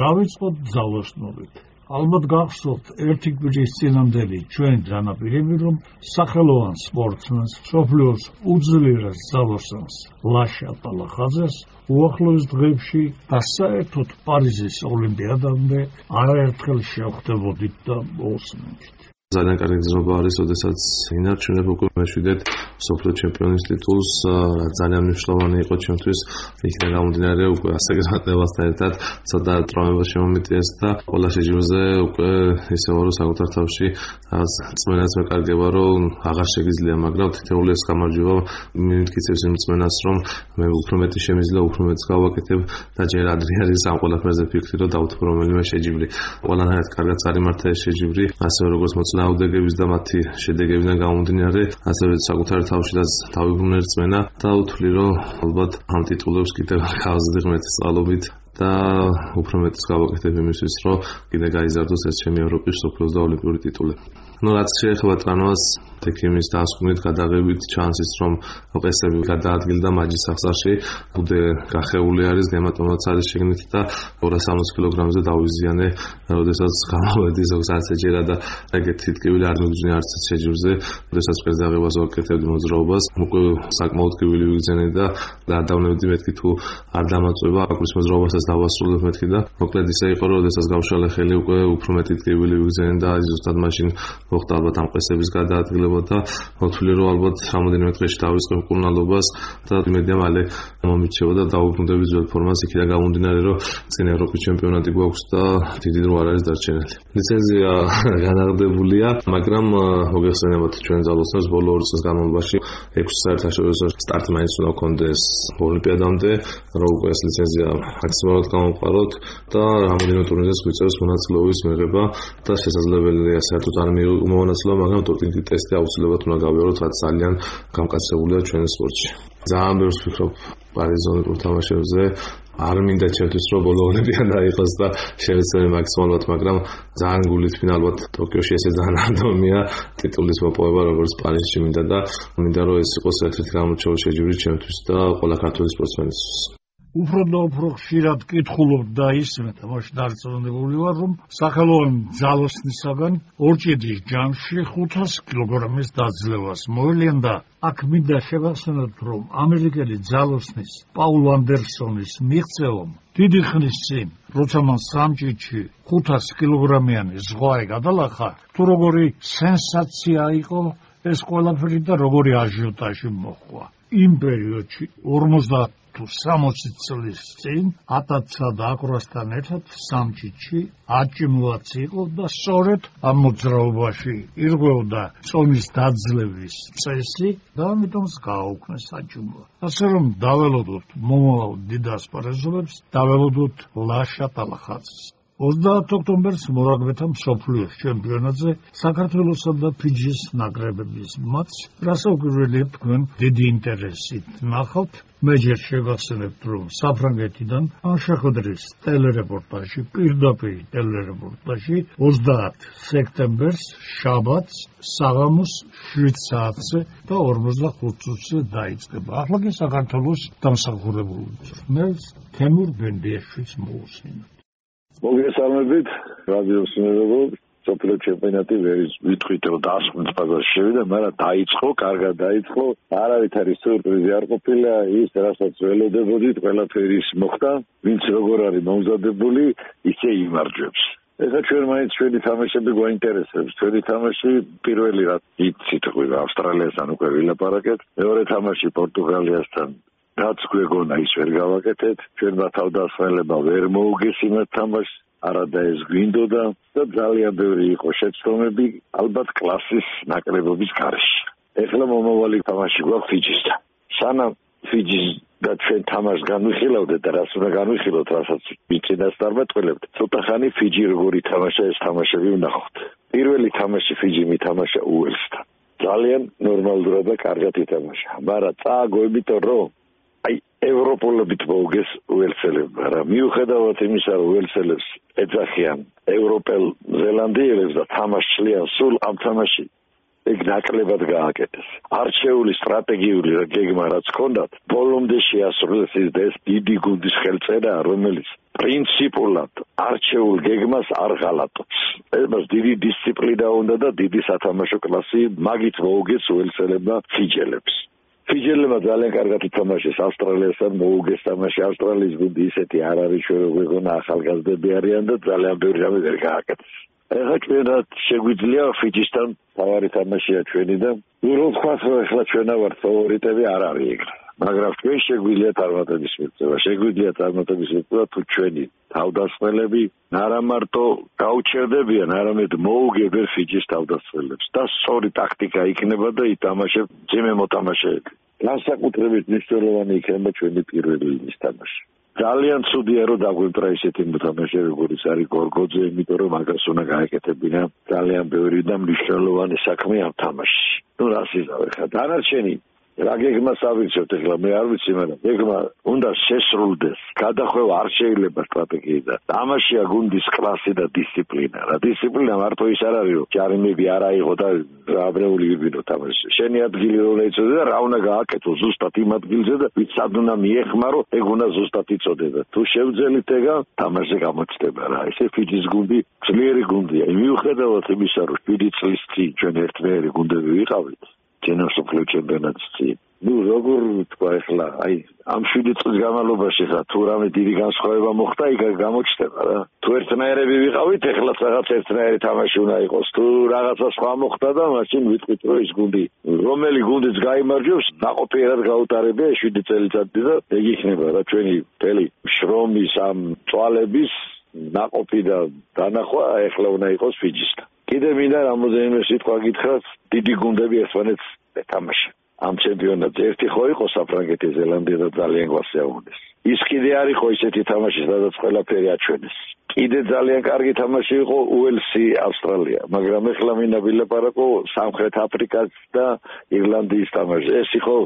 დავიწყოთ ძალოსნობით. ალბათ გახსოვთ ერთი კვირის წინამდელი ჩვენი დანაპირები რომ სახელოვან სპორტსმენს სოფლიოს უძლიერეს ძალოსანს ლაშა პალახაძეს უახლოეს დღეებში და საერთოდ პარიზის ოლიმპიადამდე არაერთხელ შევხვდებოდით და მოусმენთ ძალიან კარგი გზნობა არის, ოდესაც ინარჩუნებ უკვე მეშვიდეთ სოფლიო ჩემპიონის ტიტულს, ძალიან მნიშვნელოვანი იყო ჩემთვის. იქიდან გამომდინარე უკვე ასე გზნობასთან ერთად ცოტა ტრომება შემომიტიეს და ყველა შეჯიბრზე უკვე ისე ვარო საკუთარ თავში წმენას მეკარგება, რომ აღარ შეგიძლია, მაგრამ თითოეული ეს გამარჯვება მიმტკიცებს იმ წმენას, რომ მე უფრო მეტი შემიძლია, უფრო მეტს გავაკეთებ და ჯერ ადრე არის ამ ყველაფერზე ფიქრი, რომ დავთვალო რომელიმე შეჯიბრი. ყველანაირად კარგად წარიმართა ეს შეჯიბრი, ასე როგორც მოწ ნაუდეგების და მათი შედეგებიდან გამომდინარე, ასევე საკუთარი თავშიდაც თავიბრუნე რწმენა და უთვლი რომ ალბათ ამ ტიტულებს კიდევ გავაზრდი ღმერთის წყალობით და უფრო მეტს გავაკეთებ იმისთვის, რომ კიდე გაიზარდოს ეს ჩემი ევროპის, სოფლიოს და ოლიმპიური ტიტულები. ну რაც შეეხება ტრანვას თექიმის დასკვნით გადაღებით ჩანსის რომ პესები გადაადგილდა მაჯის აღსარში ბუდე გახეული არის გემატომაც არის შეგნით და 260 კილოგრამზე დავიზიანე როდესაც გამოვედი ზოგს ასეჯერა და ეგეთი თითკივილი არ მიგზნი არც შეჯურზე როდესაც ყეზდაღებას ვაკეთებდი მოძრაობას უკვე საკმაოდ კივილი ვიგზენე და დავდავნებდი მეთქი თუ არ დამაწובה აკურის მოძრაობასაც დავასრულებ მეთქი და მოკლედ ისე იყო რომ როდესაც გავშალე ხელი უკვე უფრო მეტი ტკივილი ვიგზენე და ზუსტად მაშინ მოხდა ალბათ ამ ყესების გადაადგილება და მოთვლი რომ ალბათ რამოდენიმე დღეში დავიწყებ მკურნალობას და იმედია მალე მომიჩევა და დაუბრუნდები ძველ ფორმას იქიდან გამომდინარე რომ წინ ევროპის ჩემპიონატი გვაქვს და დიდი დრო არ არის დარჩენილი. ლიცენზია განაღდებულია, მაგრამ მოგეხსენებათ ჩვენ ძალოსნებს ბოლო ორი წლის განმავლობაში 6 საერთაშორისო სტარტი მაინც უნდა კონდეს ოლიმპიადამდე, რომ უკვე ეს ლიცენზია მაქსიმალურად გამოვყაროთ და რამოდენიმე ტურნირზე გვიწევს მონაწილეობის მიღება და შესაძლებელია საერთოდ არ მივმონაწილეო, მაგრამ დოპინგი ტესტი აუცილებლად უნდა გავიაროთ, რაც ძალიან გამკაცებულია ჩვენ სპორტში. ძალიან ბევრს ვფიქრობ პარიზონურ თამაშებზე. არ მინდა ჩემთვის რომ ბოლო ოლიმპიადა იყოს და შევეცდები მაქსიმალურად, მაგრამ ძალიან გულით ალბათ ტოკიოში ესე ძალიან რანდომია ტიტულის მოპოვება როგორც პარიზში მინდა და მინდა რომ ეს იყოს ერთ-ერთი გამოჩეული შეჯიბრი ჩემთვის და ყველა ქართული სპორტსმენისთვის. უფრო და უფრო ხშირად კითხულობ და ისმე თამაში დარწმუნებული ვარ რომ სახელოვანი ძალოსნისაგან ორჭედის ჯამში 500 კილოგრამის დაძლევას მოელიან და აქ მინდა შევახსენოთ რომ ამერიკელი ძალოსნის პაულ ანდერსონის მიღწევამ დიდი ხნის წინ როცა მან სამჭიჩი 500 კილოგრამიანი ზღვარი გადალახა თუ როგორი სენსაცია იყო ეს ყველაფერი და როგორი აჟიოტაჟი მოხდა იმ პერიოდში 50 თუ 60 წლის წინ ატაცა და აკროსთან ერთად სამჭიჩი აჭიმლაც იყო და სწორედ ამ მოძრაობაში ირღვეოდა წონის დაძლევის წესი და ამიტომ გააუქმეს აჭიმლა. ასე რომ დაველოდოთ მომავალ დიდ ასპარეზობებს, დაველოდოთ ლაშა ტალახაძეს. 30 ოქტომბერს მორაგბეთა მსოფლიოს ჩემპიონატზე საქართველოსა და ფიჯის ნაკრებების მატჩ, რასაუკვირველია თქვენ დიდი ინტერესით ნახავთ. მე ჯერ შევახსენებთ, რომ საფრანგეთიდან ანშახვდრის ტელერეპორტაჟი, პირდაპირ ტელერეპორტაჟი 30 სექტემბერს შაბათს საღამოს 7 საათზე და 45 წუთზე დაიწყება. ახლა კი საქართველოს დამსახურებული ძმელს თემურ ბენდიაშვილს მოусმინოთ. მოგესალმებით. რადიო სინერგო სოფლიო ჩემპიონატი ვერის ვიტყვით რომ დასწრებს ფაზაში შევიდა მაგრამ დაიწყო კარგად დაიწყო. არავითარი სიურპრიზი არ ყოფილა ის რასაც ველოდებოდით ყველაფერი ის მოხდა ვინც როგორ არის მომზადებული ისე იმარჯვებს. ეხლა ჩვენ მაინც ჩვენი თამაშები გვაინტერესებს. ჩვენი თამაში პირველი რა იცით ყვი ავსტრალიასთან უკვე ვილაპარაკეთ. მეორე თამაში პორტუგალიასთან რაც გვეგონა ის ვერ გავაკეთეთ. ჩვენმა თავდასხმელება ვერ მოუგესინოთ თამაშს არადა ეს გვინდოდა და ძალიან ბევრი იყო შეცდომები ალბათ კლასის ნაკრებობის გარშე ეხლა მომავალი თამაში გვაქვს ფიჯისთან სანამ ფიჯის და ჩვენ თამაშს განვიხილავდეთ და რას უნდა განვიხილოთ რასაც ვიცინას დამატყელებთ ცოტა ხანი ფიჯი როგორი თამაშა ეს თამაშები ვნახოთ. პირველი თამაში ფიჯი მითამაშა უელსთან. ძალიან ნორმალურად და კარგად ითამაშა. მაგრამ წააგოებით რომ აი ევროპულობით მოუგეს უელსელებმა რა მიუხედავად იმისა რომ უელსელებს ეძახიან ევროპელ ზელანდიელებს და თამაშლიან სულ ამ თამაში ეგ ნაკლებად გააკეთეს არჩეული სტრატეგიული გეგმა რაც ჰქონდათ ბოლომდე შეასრულეს ის და ეს დიდი გუნდის ხელწერა რომელიც პრინციპულად არჩეულ გეგმას არ ღალატობს. ეს დიდი დისციპლინა უნდა და დიდი სათამაშო კლასი მაგით მოუგეს უელსელებმა ფიჯელებს. ფიჯელებმა ძალიან კარგად ითამაშეს ავსტრალიასთან მოუგეს თამაში ავსტრალიის გუნდი ისეთი არ არის ჩვენ როგორ გონა ახალგაზრდები არიან და ძალიან ბევრი რამე ვერ გააკეთეს. ეხლა ჩვენად შეგვიძლია ფიჯისთან თავარი თამაშია ჩვენი და ნუ თქვა ახლა ჩვენა ვართ ფავორიტები არ არის ეგ. მაგრამ ჩვენ შეგვიძლია წარმატების მიღწევა, შეგვიძლია წარმატების მიღწევა თუ ჩვენი თავდასხმელები არა მარტო გაუჩერდებიან, არამედ მოუგებენ ფიჯის თავდასხმელებს და სწორი ტაქტიკა იქნება და ითამაშებ ძიმე მოტამაშეები. განსაკუთრებით მნიშვნელოვანი იქნება ჩვენი პირველი ლინიის თამაში. ძალიან ცუდია რომ დაგვიმტრა ისეთი მოთამაშე როგორც არის გორგოძე, იმიტომ რომ მაგას უნდა გაეკეთებინა ძალიან ბევრი და მნიშვნელოვანი საქმე ამ თამაშში. ნუ რას იზავ ხა დანარჩენი რა გეგმას ავიცოთ ახლა? მე არ ვიცი მაგრამ გეგმა უნდა შესრულდეს. გადახვევა არ შეიძლება სტრატეგიიდან ამაშია გუნდის კლასი და დისციპლინა. რა დისციპლინა მარტო ის არ არის რომ ჯარიმები არ აიღო და აბრეული ვიბინო თამაში შენი ადგილი რომ ეცოდე და რა უნდა გააკეთო? ზუსტად იმ ადგილზე და ვიც სად უნდა მიეხმარო ეგ უნდა ზუსტად იწოდება თუ შევძელით ეგა თამაში გამოჩდება რა. ესე ფიჯის გუნდი ძლიერი გუნდია. მიუხედავად იმისა რომ 7 წლის წინ ჩვენ ერთმეერი გუნდები ვიყავით ჯენოსოფლიო ჩემპიონატში. ნუ როგორ თქვა ახლა, აი ამ 7 წლის განმავლობაში ხა თუ რამე დიდი განსხვავება მოხდა, იქ გამოჩნდება რა. თუ ერთნაირები ვიყავით, ახლა რაღაც ერთნაირი თამაში უნდა იყოს. თუ რაღაცა სხვა მოხდა და მაშინ ვიტყვით რომ ის გუნდი, რომელი გუნდიც გამოიმარჯვებს, ნაყოფიერად გაუტარებია 7 წელიწადი და ეგ იქნება რა ჩვენი თელი შრომის ამ წვალების ნაყოფი და დანახვა ახლა უნდა იყოს ფიჯისთან. კიდე მინდა რამოდენიმე სიტყვა გითხრათ დიდი გუნდები ერთმანეთს ეთამაშა. ამ ჩემპიონატზე ერთი ხო იყო საფრანგეთი ზელანდია და ძალიან გვასეაუნდეს ის კიდე არის ხო ისეთი თამაში სადაც ყველაფერი აჩვენეს. კიდე ძალიან კარგი თამაში იყო უელსი ავსტრალია. მაგრამ ეხლა მინდა ვილაპარაკო სამხრეთ აფრიკას და ირლანდიის თამაში ეს იყო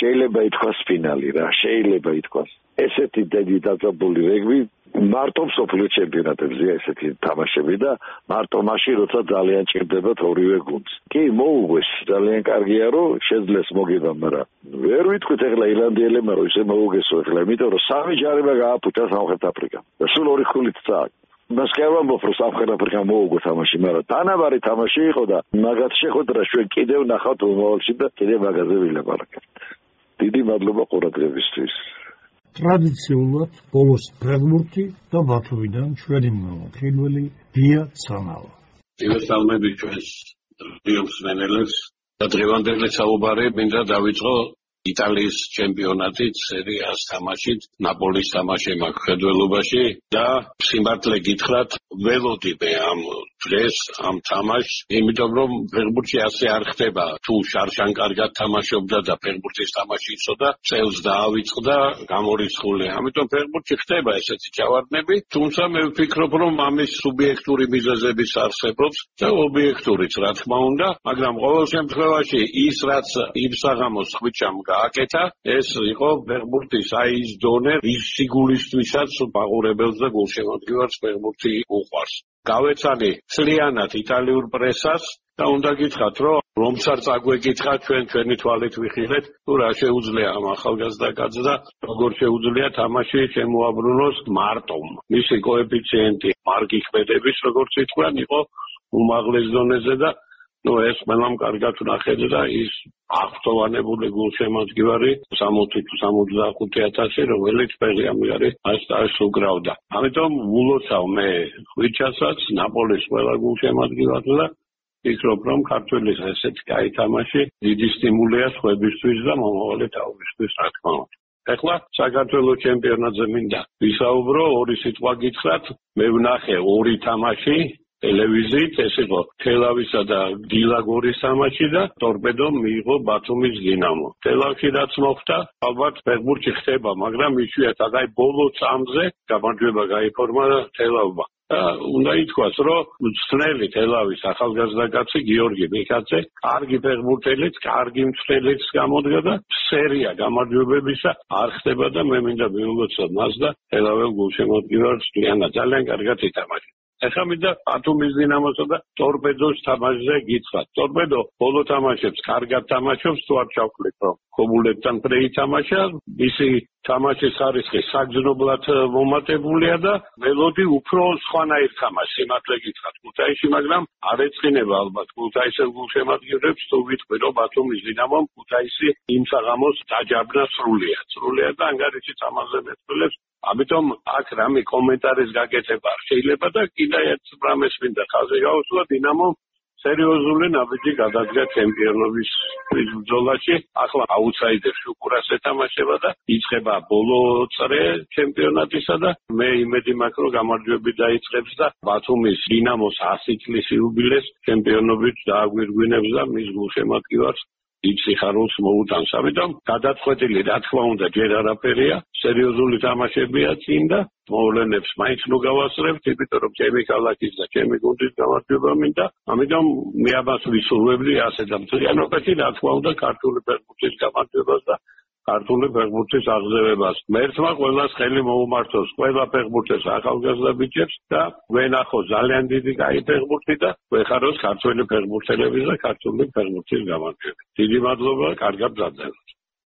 შეიძლება ითქვას ფინალი რა შეიძლება ითქვას. ესეთი დიდი დაძაბული რეგბი მარტო სოფლიო ჩემპიონატებზე ესეთი თამაშები და მარტო მაშინ როცა ძალიან ჭირდებათ ორივე გუნდს. კი, მოუგვეს, ძალიან კარგია რომ შეძლეს მოგება, მაგრამ ვერ ვიტყვით ახლა ირლანდიელებმა რომ ისე მოუგესო ახლა, იმიტომ რომ სამი ჯარება გააფუჭა სამხრეთ აფრიკა. და სულ ორი ხულით წააგ. მას კევამბო რომ სამხრეთ აფრიკა მოუგო თამაში, მაგრამ თანაბარი თამაში იყო და მაგათ შეხვედრა ჩვენ კიდევ ნახავთ მომავალში და კიდევ მაგაზე ვილაპარაკებთ. დიდი მადლობა ყურადღებისთვის. ტრადიციულად ბოლოს ფრეგმურტი და ბათუმიდან ჩვენი მმართველი დია ცანავა. ივესალმები ჩვენს რიოს მენელებს. და დღევანდელი საუბარი მინდა დავიწყო იტალიის ჩემპიონატით სერიას თამაშით ნაპოლის თამაში მაქვს ხედველობაში. და სიმართლე გითხრათ ველოდიბე ამ დღეს ამ თამაშს. იმიტომ რომ ფეხბურთი ასე არ ხდება. თუ შარშან კარგად თამაშობდა და ფეხბურთის თამაში იცოდა წელს დაავიწყდა გამორიცხული. ამიტომ ფეხბურთი ხდება ესეთი ჯავარდნები. თუმცა მე ვფიქრობ რომ ამის სუბიექტური მიზეზებიც არსებობს და ობიექტურიც რა თქმა უნდა მაგრამ ყოველ შემთხვევაში ის რაც იმ საღამოს ხვიჩამ გააკეთა ეს იყო ფეხბურთის აი ის დონე ის სიგულისთვისაც ბაღურებელს და გულშემატკივარს ფეხბურთი უყვარს. გავეცანი ცლიანად იტალიურ პრესას და უნდა გითხრათ რომ რომცარ წაგვეკითხა ჩვენ ჩვენი თვალით ვიხილეთ თუ რა შეუძლია ამ ახალგაზრდა კაცს და როგორ შეუძლია თამაში შემოაბრუნოს მარტომ. მისი კოეფიციენტი მარგი ქმედების როგორც ითქვან იყო უმაღლეს დონეზე და ну ეს ყველამ კარგად ნახეთ და ის აღწოვანებული გულშემატკივარი 60-65000 რომელიც ფერი ამიარი ასტას უგრავდა ამიტომ ვულოცავ მე ხვიჩასაც ნაპოლის ყველა გულშემატკივარს და ფიქრობ რომ ქართველის ესეთი კაი თამაში დიდი სტიმულია სხვებისთვის და მომავალი თავისთვის რა თქმა უნდა. ეხლა საქართველოს ჩემპიონატზე მინდა ვისაუბრო ორი სიტყვა გითხრათ. მე ვნახე ორი თამაში ტელევიზიით, ეს იყო თელავისა და დილაგორის ამაჩი და ტორპედო მიიღო ბათუმის დინამო. თელავში რაც მოხდა, ალბათ ფეხბურთი ხდება, მაგრამ იშვიათ, აი ბოლო წამზე გამარჯვება გაიფორმა თელავმა. და უნდა ითქვას, რომ მცნელი თელავის ახალგაზრდა კაცი გიორგი მიქაძე, კარგი ფეხბურთელიც, კარგი მცნელიც გამოდგა და სერია გამარჯვებებისა არ ხდება და მე მინდა მივულოცოთ მას და თელაველ გულშემოდგილარს დიანა ძალიან კარგად ითამაშა. ახლა მინდა ათუმის დინამოსა და ტორპედოს თამაშზე გითხრათ. ტორპედო ბოლო თამაშებს კარგად თამაშობს, თუ არ ჩავხლით რომ კომულებთან პრეი თამაშა, მისი თამაშის ხარისხი საგზნობლად მომატებულია და მელოდი უფრო სხვანაირ თამაშს სიმართლე გითხრათ. ქუთაისში, მაგრამ არ ეწყინება ალბათ. ქუთაისელ გულშემატკივრებს თუ ვიტყვი რომ ბათუმის დინამომ ქუთაისი იმ საღამოს დაჯაბნა სრულიად. სრულიად და ანგარიში წამალზე მეტყველებს. ამიტომ აქ რამე კომენტარის გაკეთება შეიძლება და კიდე ერთ რამეს მინდა ხაზი გაუსვა. დინამო სერიოზული ნაბიჯი გადადგა ჩემპიონობის ბრძოლაში. ახლა აუთსაიდერში უკრას ეთამაშება და იწყება ბოლო წრე ჩემპიონატისა და მე იმედი მაქვს რომ გამარჯვები დაიწყებს და ბათუმის დინამოს 100 წლის იუბილეს ჩემპიონობით დააგვირგვინებს და მის გულშემატკივარს დიდ სიხარულს მოუტანს. ამიტომ გადაწყვეტილი რა თქმა უნდა ჯერ არაფერია, სერიოზული თამაშებია წინ და მოვლენებს მაინც ნუ გავასწრებთ, იმიტომ რომ ჩემი ქალაქის და ჩემი გუნდის გამარჯვება მინდა. ამიტომ მე ამას ვისურვებდი ასე და მთლიანობაში რა თქმა უნდა ქართული ფეხბურთის გამარჯვებას და ქართული ფეხბურთის აღზევებას. მერთმა ყველას ხელი მოუმართოს, ყველა ფეხბურთის ახალგაზრდა ბიჭებს და ვენახო ძალიან დიდი კაი ფეხბურთი და ვეხაროს ქართული ფეხბურთელების და ქართული ფეხბურთის გამარჯვება. დიდი მადლობა, კარგად გრძელდებათ.